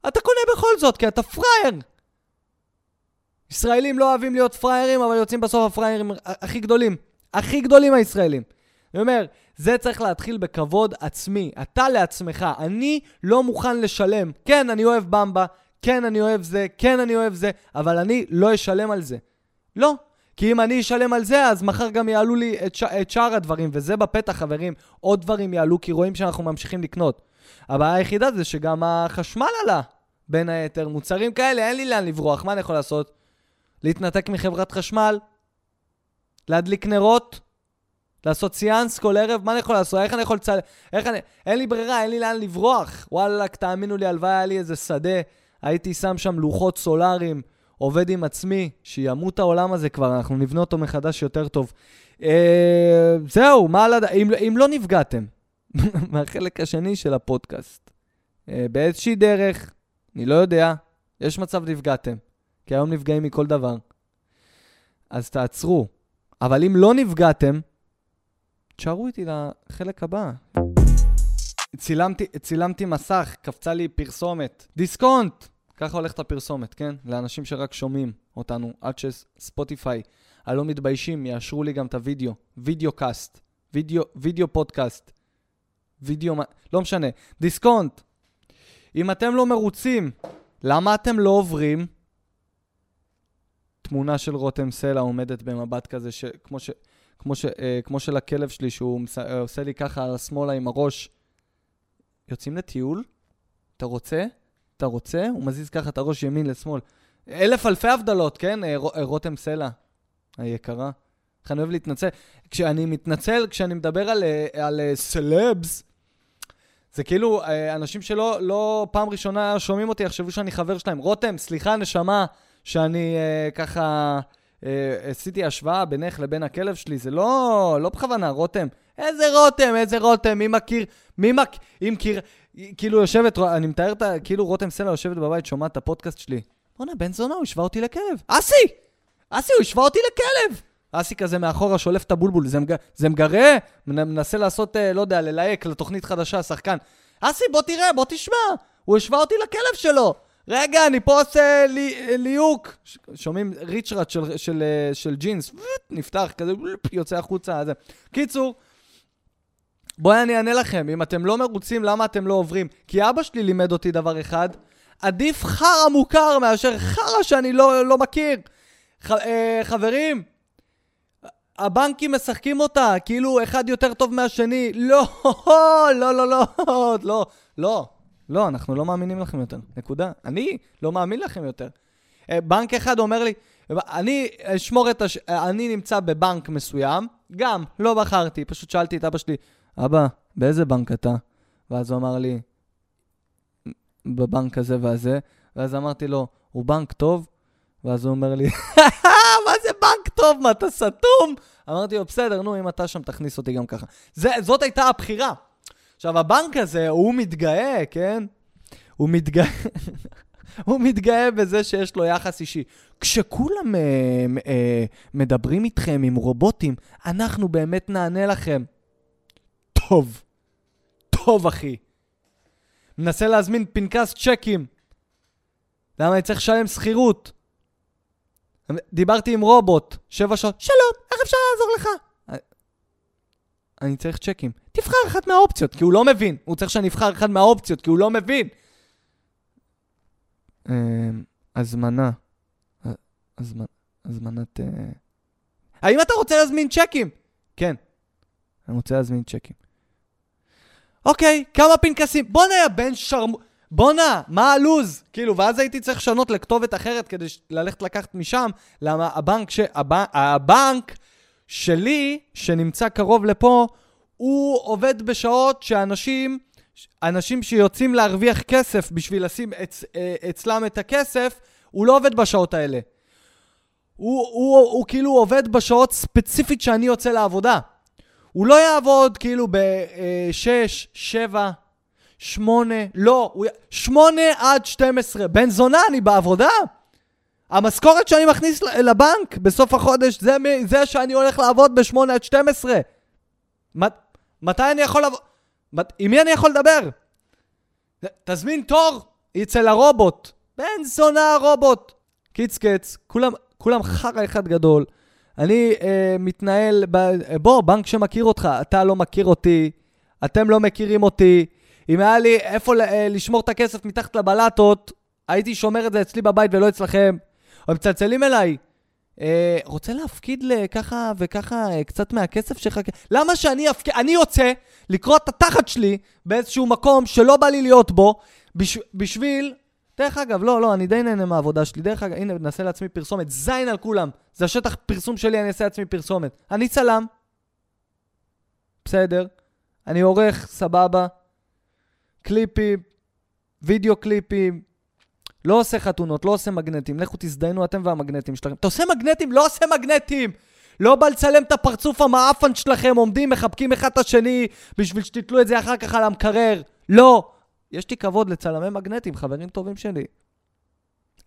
אתה קונה בכל זאת, כי אתה פראייר. ישראלים לא אוהבים להיות פראיירים, אבל יוצאים בסוף הפראיירים הכי גדולים. הכי גדולים הישראלים. אני אומר, זה צריך להתחיל בכבוד עצמי. אתה לעצמך. אני לא מוכן לשלם. כן, אני אוהב במבה, כן, אני אוהב זה, כן, אני אוהב זה, אבל אני לא אשלם על זה. לא. כי אם אני אשלם על זה, אז מחר גם יעלו לי את, ש... את שאר הדברים, וזה בפתח, חברים. עוד דברים יעלו, כי רואים שאנחנו ממשיכים לקנות. הבעיה היחידה זה שגם החשמל עלה, בין היתר. מוצרים כאלה, אין לי לאן לברוח, מה אני יכול לעשות? להתנתק מחברת חשמל? להדליק נרות? לעשות סיאנס כל ערב? מה אני יכול לעשות? איך אני יכול לצל... איך אני... אין לי ברירה, אין לי לאן לברוח. וואלכ, תאמינו לי, הלוואי היה לי איזה שדה. הייתי שם שם לוחות סולאריים, עובד עם עצמי, שימות העולם הזה כבר, אנחנו נבנה אותו מחדש יותר טוב. אה, זהו, מה הד... אם, אם לא נפגעתם מהחלק השני של הפודקאסט, אה, באיזושהי דרך, אני לא יודע, יש מצב נפגעתם, כי היום נפגעים מכל דבר. אז תעצרו. אבל אם לא נפגעתם, תשארו איתי לחלק הבא. צילמתי, צילמתי מסך, קפצה לי פרסומת. דיסקונט! ככה הולכת הפרסומת, כן? לאנשים שרק שומעים אותנו, עד שספוטיפיי הלא מתביישים יאשרו לי גם את הוידאו. video cast. וידאו, וידאו פודקאסט. וידאו... לא משנה. דיסקונט! אם אתם לא מרוצים, למה אתם לא עוברים? תמונה של רותם סלע עומדת במבט כזה, ש... כמו, ש... כמו, ש... אה, כמו של הכלב שלי, שהוא מס... אה, עושה לי ככה על השמאלה עם הראש. יוצאים לטיול? אתה רוצה? אתה רוצה? הוא מזיז ככה את הראש ימין לשמאל. אלף אלפי הבדלות, כן? אה, ר... רותם סלע, היקרה. איך אני אוהב להתנצל. כשאני מתנצל, כשאני מדבר על, על סלבס, זה כאילו, אנשים שלא לא פעם ראשונה שומעים אותי, יחשבו שאני חבר שלהם. רותם, סליחה, נשמה, שאני uh, ככה uh, עשיתי השוואה בינך לבין הכלב שלי, זה לא, לא בכוונה, רותם. איזה רותם, איזה רותם, מי מכיר, מי מכיר, אם מכיר, כאילו יושבת, אני מתאר את ה... כאילו רותם סלע יושבת בבית, שומעת את הפודקאסט שלי. בואנה, בן זונה, הוא השווה אותי לכלב. אסי! אסי, הוא השווה אותי לכלב! אסי כזה מאחורה שולף את הבולבול, זה, מג... זה מגרה, מנסה לעשות, אה, לא יודע, ללהק לתוכנית חדשה, שחקן. אסי, בוא תראה, בוא תשמע, הוא השווה אותי לכלב שלו. רגע, אני פה עושה לי, ליהוק. ש- שומעים ריצ'ראט של, של, אה, של ג'ינס, נפתח כזה, יוצא החוצה. זה. קיצור, בואי אני אענה לכם, אם אתם לא מרוצים, למה אתם לא עוברים? כי אבא שלי לימד אותי דבר אחד, עדיף חרא מוכר מאשר חרא שאני לא, לא מכיר. ח, אה, חברים, הבנקים משחקים אותה, כאילו אחד יותר טוב מהשני. לא, לא, לא, לא, לא, לא, לא, אנחנו לא מאמינים לכם יותר. נקודה. אני לא מאמין לכם יותר. אה, בנק אחד אומר לי, אני אשמור את הש... אה, אני נמצא בבנק מסוים, גם, לא בחרתי, פשוט שאלתי את אבא שלי, אבא, באיזה בנק אתה? ואז הוא אמר לי, בבנק הזה והזה, ואז אמרתי לו, הוא בנק טוב? ואז הוא אומר לי, טוב? מה, אתה סתום? אמרתי לו, בסדר, נו, אם אתה שם, תכניס אותי גם ככה. זה, זאת הייתה הבחירה. עכשיו, הבנק הזה, הוא מתגאה, כן? הוא מתגאה... הוא מתגאה בזה שיש לו יחס אישי. כשכולם אה, אה, מדברים איתכם עם רובוטים, אנחנו באמת נענה לכם. טוב. טוב, אחי. מנסה להזמין פנקס צ'קים. למה אני צריך לשלם שכירות? דיברתי עם רובוט, שבע שעות, שלום, איך אפשר לעזור לך? אני צריך צ'קים. תבחר אחת מהאופציות, כי הוא לא מבין. הוא צריך שאני אבחר אחת מהאופציות, כי הוא לא מבין. אמ, הזמנה. הזמנ... הזמנת... אה, האם אתה רוצה להזמין צ'קים? כן. אני רוצה להזמין צ'קים. אוקיי, כמה פנקסים? בואנה, יא בן שרמו... בואנה, מה הלו"ז? כאילו, ואז הייתי צריך לשנות לכתובת אחרת כדי ללכת לקחת משם, למה הבנק, ש... הב... הבנק שלי, שנמצא קרוב לפה, הוא עובד בשעות שאנשים, אנשים שיוצאים להרוויח כסף בשביל לשים אצ... אה, אצלם את הכסף, הוא לא עובד בשעות האלה. הוא, הוא, הוא, הוא כאילו עובד בשעות ספציפית שאני יוצא לעבודה. הוא לא יעבוד כאילו ב-6, 7, 8, לא, הוא... 8 עד 12. בן זונה, אני בעבודה. המשכורת שאני מכניס לבנק בסוף החודש, זה, זה שאני הולך לעבוד ב-8 עד 12. מת, מתי אני יכול לעבוד? מת, עם מי אני יכול לדבר? תזמין תור אצל הרובוט. בן זונה הרובוט. קיץ קץ, כולם, כולם חרא אחד גדול. אני אה, מתנהל, ב... בוא, בנק שמכיר אותך, אתה לא מכיר אותי, אתם לא מכירים אותי. אם היה לי איפה אה, לשמור את הכסף מתחת לבלטות, הייתי שומר את זה אצלי בבית ולא אצלכם. או מצלצלים אליי, אה, רוצה להפקיד לככה וככה אה, קצת מהכסף שלך? למה שאני אפקיד? אני יוצא לקרוא את התחת שלי באיזשהו מקום שלא בא לי להיות בו, בש... בשביל... דרך אגב, לא, לא, אני די נהנה מהעבודה שלי. דרך אגב, הנה, נעשה לעצמי פרסומת. זין על כולם. זה השטח פרסום שלי, אני אעשה לעצמי פרסומת. אני צלם. בסדר. אני עורך, סבבה. קליפים, וידאו קליפים. לא עושה חתונות, לא עושה מגנטים. לכו תזדיינו אתם והמגנטים שלכם. אתה עושה מגנטים? לא עושה מגנטים! לא בא לצלם את הפרצוף המעפן שלכם, עומדים, מחבקים אחד את השני, בשביל שתתלו את זה אחר כך על המקרר. לא. יש לי כבוד לצלמי מגנטים, חברים טובים שלי.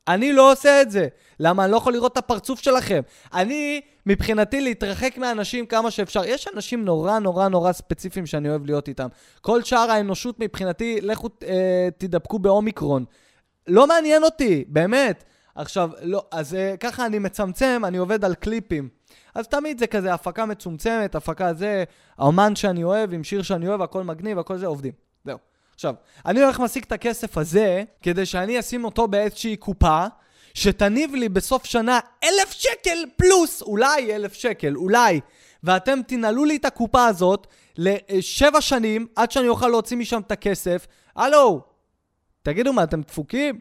אני לא עושה את זה. למה? אני לא יכול לראות את הפרצוף שלכם. אני, מבחינתי, להתרחק מאנשים כמה שאפשר. יש אנשים נורא נורא נורא ספציפיים שאני אוהב להיות איתם. כל שאר האנושות מבחינתי, לכו אה, תדבקו באומיקרון. לא מעניין אותי, באמת. עכשיו, לא, אז אה, ככה אני מצמצם, אני עובד על קליפים. אז תמיד זה כזה הפקה מצומצמת, הפקה זה, האומן שאני אוהב, עם שיר שאני אוהב, הכל מגניב, הכל זה, עובדים. זהו. עכשיו, אני הולך להשיג את הכסף הזה, כדי שאני אשים אותו באיזושהי קופה, שתניב לי בסוף שנה אלף שקל פלוס, אולי אלף שקל, אולי. ואתם תנעלו לי את הקופה הזאת לשבע שנים, עד שאני אוכל להוציא משם את הכסף. הלו, תגידו מה, אתם דפוקים?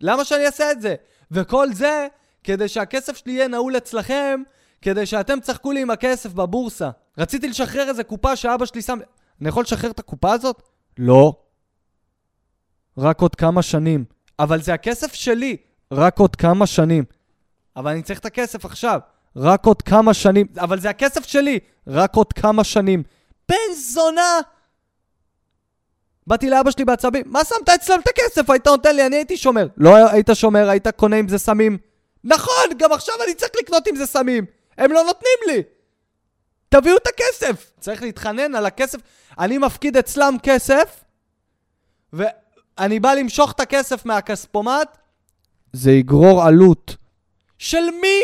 למה שאני אעשה את זה? וכל זה, כדי שהכסף שלי יהיה נעול אצלכם, כדי שאתם תשחקו לי עם הכסף בבורסה. רציתי לשחרר איזה קופה שאבא שלי שם... אני יכול לשחרר את הקופה הזאת? לא. רק עוד כמה שנים. אבל זה הכסף שלי. רק עוד כמה שנים. אבל אני צריך את הכסף עכשיו. רק עוד כמה שנים. אבל זה הכסף שלי. רק עוד כמה שנים. בן זונה! באתי לאבא שלי בעצבים, מה שמת אצלם את הכסף? היית נותן לי, אני הייתי שומר. לא היית שומר, היית קונה עם זה סמים. נכון, גם עכשיו אני צריך לקנות עם זה סמים. הם לא נותנים לי. תביאו את הכסף. צריך להתחנן על הכסף. אני מפקיד אצלם כסף, ו... אני בא למשוך את הכסף מהכספומט, זה יגרור עלות. של מי?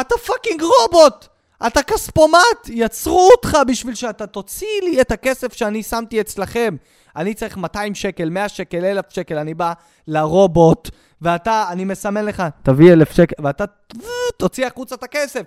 אתה fucking רובוט! אתה כספומט! יצרו אותך בשביל שאתה תוציא לי את הכסף שאני שמתי אצלכם. אני צריך 200 שקל, 100 שקל, 1,000 שקל, אני בא לרובוט, ואתה, אני מסמן לך, תביא 1,000 שקל, ואתה תוציא החוצה את הכסף.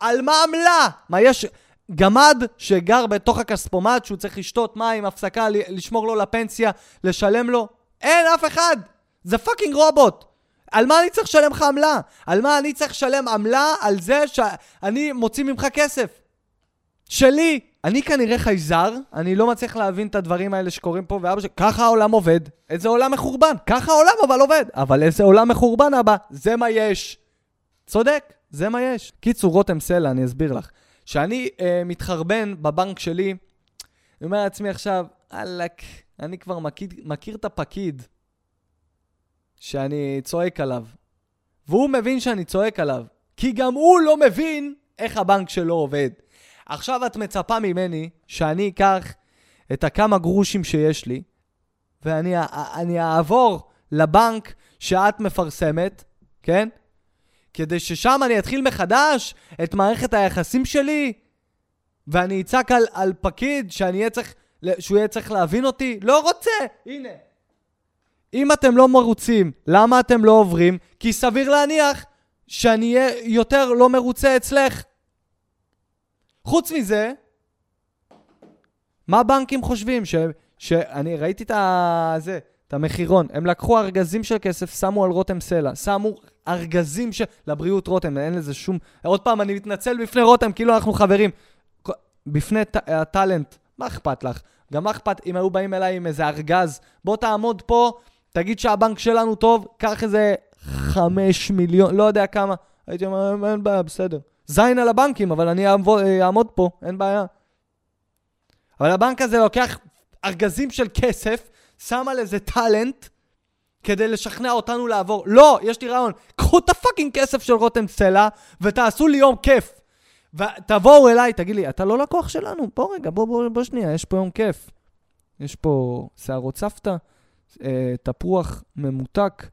על מה עמלה? מה יש... גמד שגר בתוך הכספומט, שהוא צריך לשתות מים, הפסקה, לשמור לו לפנסיה, לשלם לו? אין אף אחד! זה fucking רובוט! על מה אני צריך לשלם לך עמלה? על מה אני צריך לשלם עמלה על זה שאני מוציא ממך כסף? שלי! אני כנראה חייזר, אני לא מצליח להבין את הדברים האלה שקורים פה, ואבא שלי, ככה העולם עובד. איזה עולם מחורבן. ככה העולם אבל עובד. אבל איזה עולם מחורבן, אבא. זה מה יש. צודק, זה מה יש. קיצור, רותם סלע, אני אסביר לך. כשאני אה, מתחרבן בבנק שלי, אני אומר לעצמי עכשיו, וואלכ, אני כבר מכיר, מכיר את הפקיד שאני צועק עליו. והוא מבין שאני צועק עליו, כי גם הוא לא מבין איך הבנק שלו עובד. עכשיו את מצפה ממני שאני אקח את הכמה גרושים שיש לי, ואני אעבור לבנק שאת מפרסמת, כן? כדי ששם אני אתחיל מחדש את מערכת היחסים שלי, ואני אצעק על, על פקיד שאני אהיה צריך, שהוא יהיה צריך להבין אותי? לא רוצה! הנה. אם אתם לא מרוצים, למה אתם לא עוברים? כי סביר להניח שאני אהיה יותר לא מרוצה אצלך. חוץ מזה, מה הבנקים חושבים? ש... שאני ראיתי את ה... זה, את המחירון. הם לקחו ארגזים של כסף, שמו על רותם סלע. שמו ארגזים של... לבריאות רותם, אין לזה שום... עוד פעם, אני מתנצל בפני רותם, כאילו אנחנו חברים. בפני הטאלנט, מה אכפת לך? גם מה אכפת אם היו באים אליי עם איזה ארגז? בוא תעמוד פה, תגיד שהבנק שלנו טוב, קח איזה חמש מיליון, לא יודע כמה. הייתי אומר, אין בעיה, בסדר. זין על הבנקים, אבל אני אעמוד פה, אין בעיה. אבל הבנק הזה לוקח ארגזים של כסף, שם על איזה טאלנט, כדי לשכנע אותנו לעבור. לא, יש לי רעיון. קחו את הפאקינג כסף של רותם סלע, ותעשו לי יום כיף. ותבואו אליי, תגיד לי, אתה לא לקוח שלנו? בוא רגע, בוא, בוא, בוא שנייה, יש פה יום כיף. יש פה שערות סבתא, תפוח ממותק,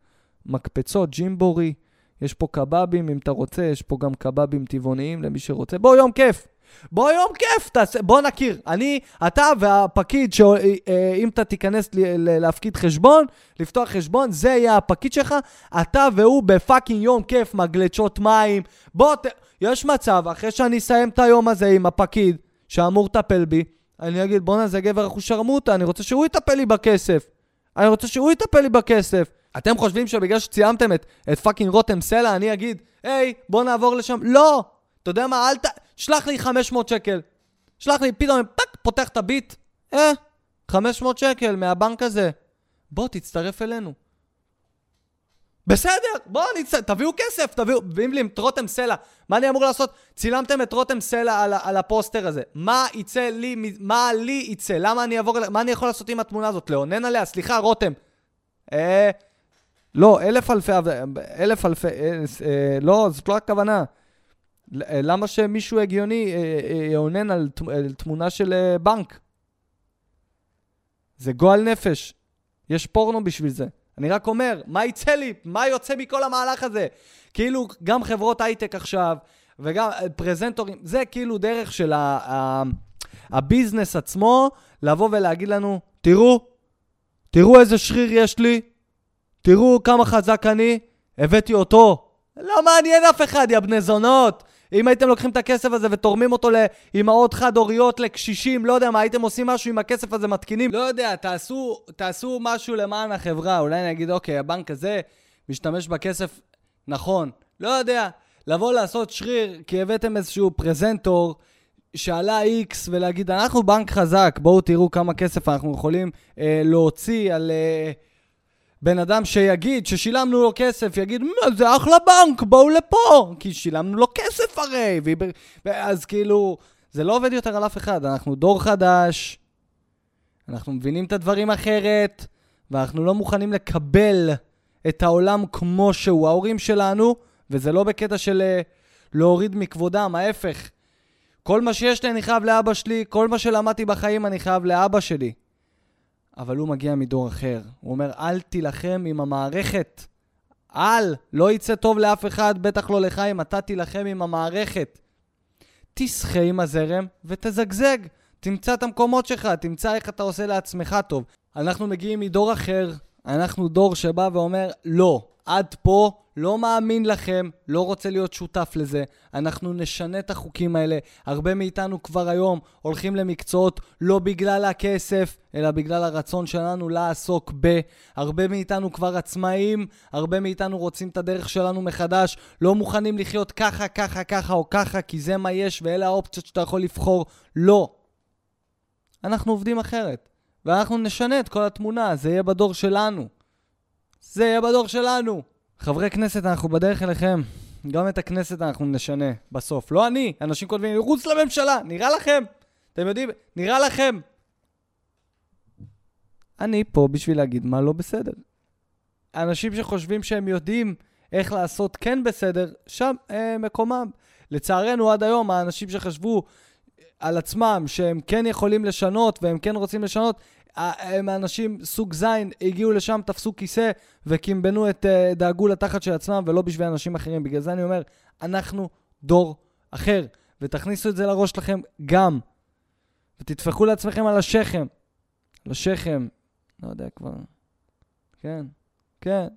מקפצות, ג'ימבורי, יש פה קבבים אם אתה רוצה, יש פה גם קבבים טבעוניים למי שרוצה. בוא, יום כיף. בוא יום כיף, תעשה, בוא נכיר. אני, אתה והפקיד, שאם אה, אתה תיכנס להפקיד חשבון, לפתוח חשבון, זה יהיה הפקיד שלך, אתה והוא ב fucking יום כיף, מגלשות מים. בוא, ת... יש מצב, אחרי שאני אסיים את היום הזה עם הפקיד, שאמור לטפל בי, אני אגיד, בואנה, זה גבר אחושרמוטה, אני רוצה שהוא יטפל לי בכסף. אני רוצה שהוא יטפל לי בכסף. אתם חושבים שבגלל שצילמתם את, את fucking רותם סלע, אני אגיד, היי, בוא נעבור לשם? לא! אתה יודע מה, אל ת... שלח לי 500 שקל. שלח לי, פתאום, fuck, פותח את הביט. אה, 500 שקל מהבנק הזה. בוא, תצטרף אלינו. בסדר, בואו נצ... תביאו כסף, תביאו, מביאים לי את רותם סלע. מה אני אמור לעשות? צילמתם את רותם סלע על, על הפוסטר הזה. מה יצא לי, מה לי יצא? למה אני אעבור, מה אני יכול לעשות עם התמונה הזאת? לאונן עליה? סליחה, רותם. אה, לא, אלף אלפי, אלף אלפי, אה, אה, לא, זאת לא הכוונה. אה, למה שמישהו הגיוני יאונן על, על תמונה של בנק? זה גועל נפש. יש פורנו בשביל זה. אני רק אומר, מה יצא לי? מה יוצא מכל המהלך הזה? כאילו, גם חברות הייטק עכשיו, וגם פרזנטורים, זה כאילו דרך של ה- ה- הביזנס עצמו, לבוא ולהגיד לנו, תראו, תראו איזה שריר יש לי, תראו כמה חזק אני, הבאתי אותו. לא מעניין אף אחד, יא בני זונות. אם הייתם לוקחים את הכסף הזה ותורמים אותו לאימהות חד-הוריות, לקשישים, לא יודע מה, הייתם עושים משהו עם הכסף הזה, מתקינים? לא יודע, תעשו, תעשו משהו למען החברה. אולי אני אגיד, אוקיי, הבנק הזה משתמש בכסף נכון. לא יודע, לבוא לעשות שריר כי הבאתם איזשהו פרזנטור שעלה X ולהגיד, אנחנו בנק חזק, בואו תראו כמה כסף אנחנו יכולים אה, להוציא על... אה, בן אדם שיגיד ששילמנו לו כסף, יגיד, זה אחלה בנק, בואו לפה, כי שילמנו לו כסף הרי. אז כאילו, זה לא עובד יותר על אף אחד, אנחנו דור חדש, אנחנו מבינים את הדברים אחרת, ואנחנו לא מוכנים לקבל את העולם כמו שהוא. ההורים שלנו, וזה לא בקטע של אה, להוריד מכבודם, ההפך. כל מה שיש לי אני חייב לאבא שלי, כל מה שלמדתי בחיים אני חייב לאבא שלי. אבל הוא מגיע מדור אחר. הוא אומר, אל תילחם עם המערכת. אל, לא יצא טוב לאף אחד, בטח לא לך, אם אתה תילחם עם המערכת. תשחה עם הזרם ותזגזג. תמצא את המקומות שלך, תמצא איך אתה עושה לעצמך טוב. אנחנו מגיעים מדור אחר, אנחנו דור שבא ואומר, לא, עד פה, לא מאמין לכם, לא רוצה להיות שותף לזה. אנחנו נשנה את החוקים האלה. הרבה מאיתנו כבר היום הולכים למקצועות לא בגלל הכסף, אלא בגלל הרצון שלנו לעסוק ב. הרבה מאיתנו כבר עצמאים, הרבה מאיתנו רוצים את הדרך שלנו מחדש, לא מוכנים לחיות ככה, ככה, ככה או ככה, כי זה מה יש ואלה האופציות שאתה יכול לבחור. לא. אנחנו עובדים אחרת. ואנחנו נשנה את כל התמונה, זה יהיה בדור שלנו. זה יהיה בדור שלנו. חברי כנסת, אנחנו בדרך אליכם. גם את הכנסת אנחנו נשנה בסוף. לא אני, אנשים כותבים, רוץ לממשלה, נראה לכם? אתם יודעים, נראה לכם? אני פה בשביל להגיד מה לא בסדר. אנשים שחושבים שהם יודעים איך לעשות כן בסדר, שם אה, מקומם. לצערנו, עד היום, האנשים שחשבו על עצמם שהם כן יכולים לשנות והם כן רוצים לשנות, הם אנשים סוג זין, הגיעו לשם, תפסו כיסא וקימבנו את, אה, דאגו לתחת של עצמם ולא בשביל אנשים אחרים. בגלל זה אני אומר, אנחנו דור אחר, ותכניסו את זה לראש שלכם גם. ותטפחו לעצמכם על השכם. על השכם, לא יודע כבר. כן, כן.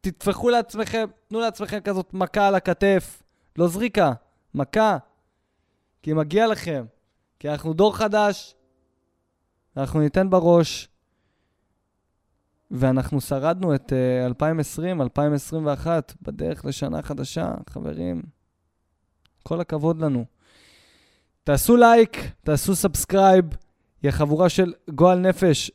תטפחו לעצמכם, תנו לעצמכם כזאת מכה על הכתף. לא זריקה, מכה. כי מגיע לכם. כי אנחנו דור חדש, אנחנו ניתן בראש, ואנחנו שרדנו את uh, 2020, 2021, בדרך לשנה חדשה, חברים. כל הכבוד לנו. תעשו לייק, תעשו subscribe, יא חבורה של גועל נפש.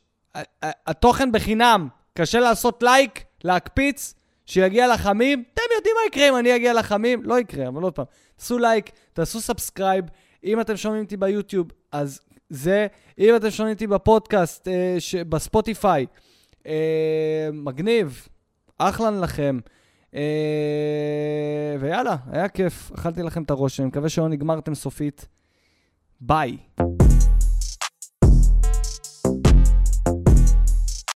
התוכן בחינם, קשה לעשות לייק, להקפיץ, שיגיע לחמים. אתם יודעים מה יקרה אם אני אגיע לחמים? לא יקרה, אבל עוד פעם. תעשו לייק, תעשו subscribe. אם אתם שומעים אותי ביוטיוב, אז זה, אם אתם שומעים אותי בפודקאסט, אה, ש... בספוטיפיי, אה, מגניב, אחלה לכם. אה, ויאללה, היה כיף, אכלתי לכם את הראש, אני מקווה שלא נגמרתם סופית. ביי.